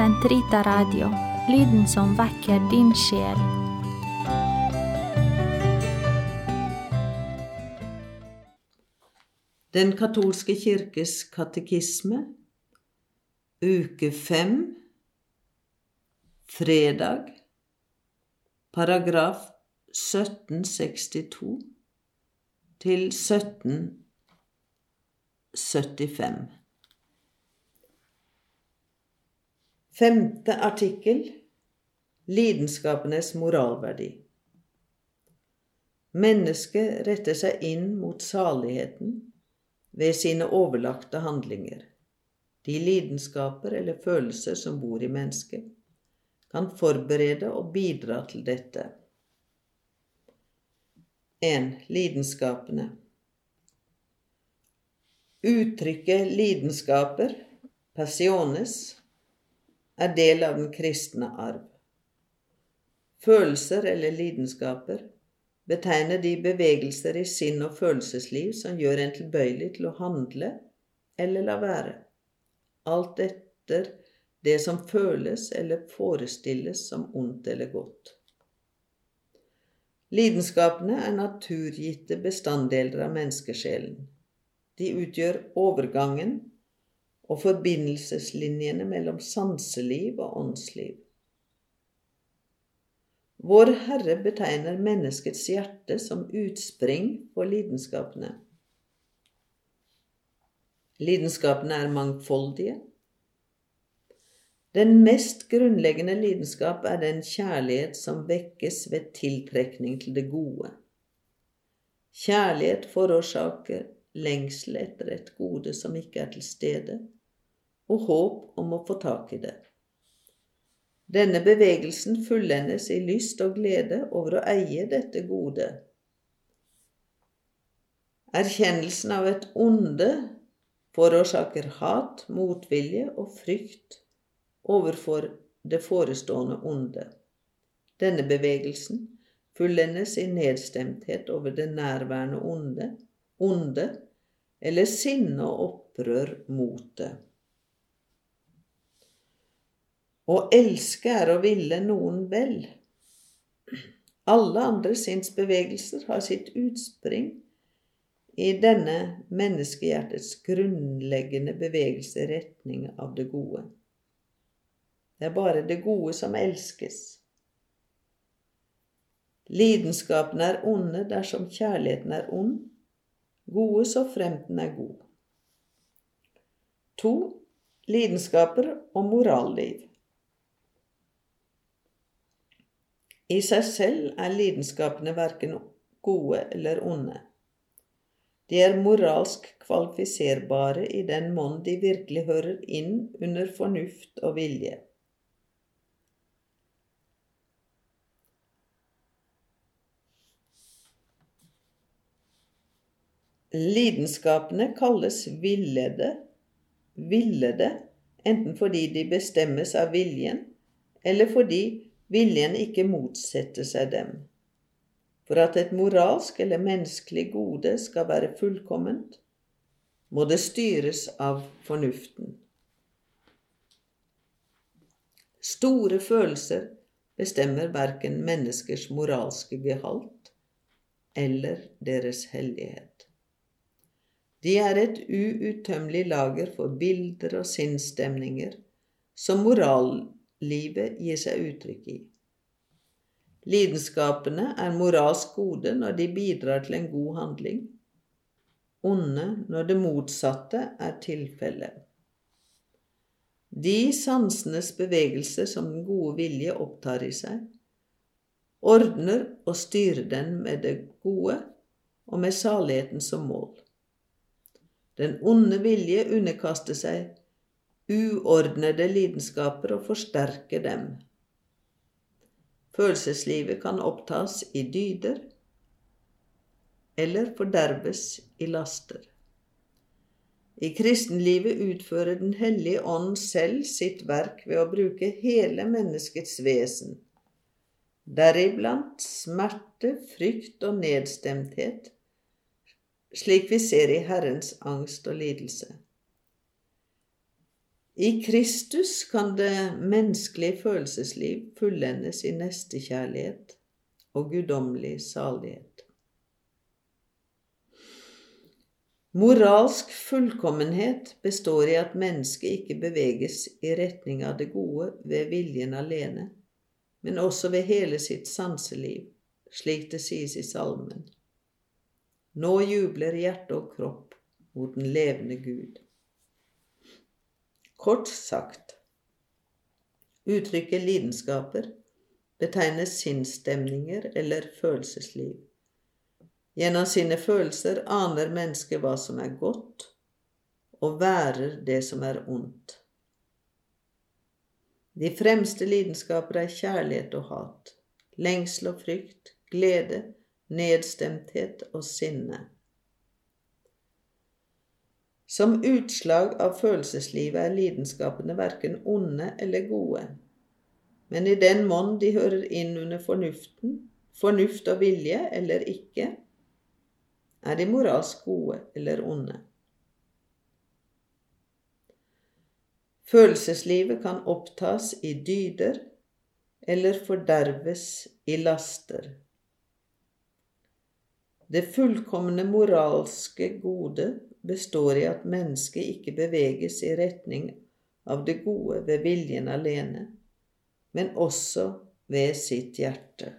Sentrita Radio, lyden som vekker din sjel. Den katolske kirkes katekisme, uke fem, fredag, paragraf 1762 til 1775. Femte artikkel Lidenskapenes moralverdi. Mennesket retter seg inn mot saligheten ved sine overlagte handlinger. De lidenskaper eller følelser som bor i mennesket, kan forberede og bidra til dette. 1. Lidenskapene. Uttrykket lidenskaper, passiones, er del av den kristne arv. Følelser eller lidenskaper betegner de bevegelser i sinn og følelsesliv som gjør en tilbøyelig til å handle eller la være, alt etter det som føles eller forestilles som ondt eller godt. Lidenskapene er naturgitte bestanddeler av menneskesjelen. De utgjør overgangen og forbindelseslinjene mellom sanseliv og åndsliv. Vår Herre betegner menneskets hjerte som utspring for lidenskapene. Lidenskapene er mangfoldige. Den mest grunnleggende lidenskap er den kjærlighet som vekkes ved tiltrekning til det gode. Kjærlighet forårsaker lengsel etter et gode som ikke er til stede, og håp om å få tak i det. Denne bevegelsen fullendes i lyst og glede over å eie dette gode. Erkjennelsen av et onde forårsaker hat, motvilje og frykt overfor det forestående onde. Denne bevegelsen fullendes i nedstemthet over det nærværende onde, onde eller sinne og opprør mot det. Å elske er å ville noen vel. Alle andre sinnsbevegelser har sitt utspring i denne menneskehjertets grunnleggende bevegelse i retning av det gode. Det er bare det gode som elskes. Lidenskapen er onde dersom kjærligheten er ond, gode så fremt den er god. To lidenskaper og moralliv. I seg selv er lidenskapene verken gode eller onde. De er moralsk kvalifiserbare i den mån de virkelig hører inn under fornuft og vilje. Lidenskapene kalles villede, villede, enten fordi de bestemmes av viljen, eller fordi viljen ikke motsette seg dem. For at et moralsk eller menneskelig gode skal være fullkomment, må det styres av fornuften. Store følelser bestemmer verken menneskers moralske gehalt eller deres hellighet. De er et uuttømmelig lager for bilder og sinnsstemninger som moral livet gir seg uttrykk i. Lidenskapene er moralsk gode når de bidrar til en god handling, onde når det motsatte er tilfellet. De sansenes bevegelser som den gode vilje opptar i seg, ordner og styrer den med det gode og med saligheten som mål. Den onde vilje underkaster seg uordnede lidenskaper og forsterke dem. Følelseslivet kan opptas i dyder eller forderves i laster. I kristenlivet utfører Den hellige ånd selv sitt verk ved å bruke hele menneskets vesen, deriblant smerte, frykt og nedstemthet, slik vi ser i Herrens angst og lidelse. I Kristus kan det menneskelige følelsesliv fullendes i nestekjærlighet og guddommelig salighet. Moralsk fullkommenhet består i at mennesket ikke beveges i retning av det gode ved viljen alene, men også ved hele sitt sanseliv, slik det sies i salmen. Nå jubler hjerte og kropp mot den levende Gud. Kort sagt, uttrykket lidenskaper betegner sinnsstemninger eller følelsesliv. Gjennom sine følelser aner mennesket hva som er godt, og værer det som er ondt. De fremste lidenskaper er kjærlighet og hat, lengsel og frykt, glede, nedstemthet og sinne. Som utslag av følelseslivet er lidenskapene verken onde eller gode, men i den monn de hører inn under fornuften, fornuft og vilje eller ikke, er de moralsk gode eller onde? Følelseslivet kan opptas i dyder eller forderves i laster. Det fullkomne moralske gode består i at mennesket ikke beveges i retning av det gode ved viljen alene, men også ved sitt hjerte.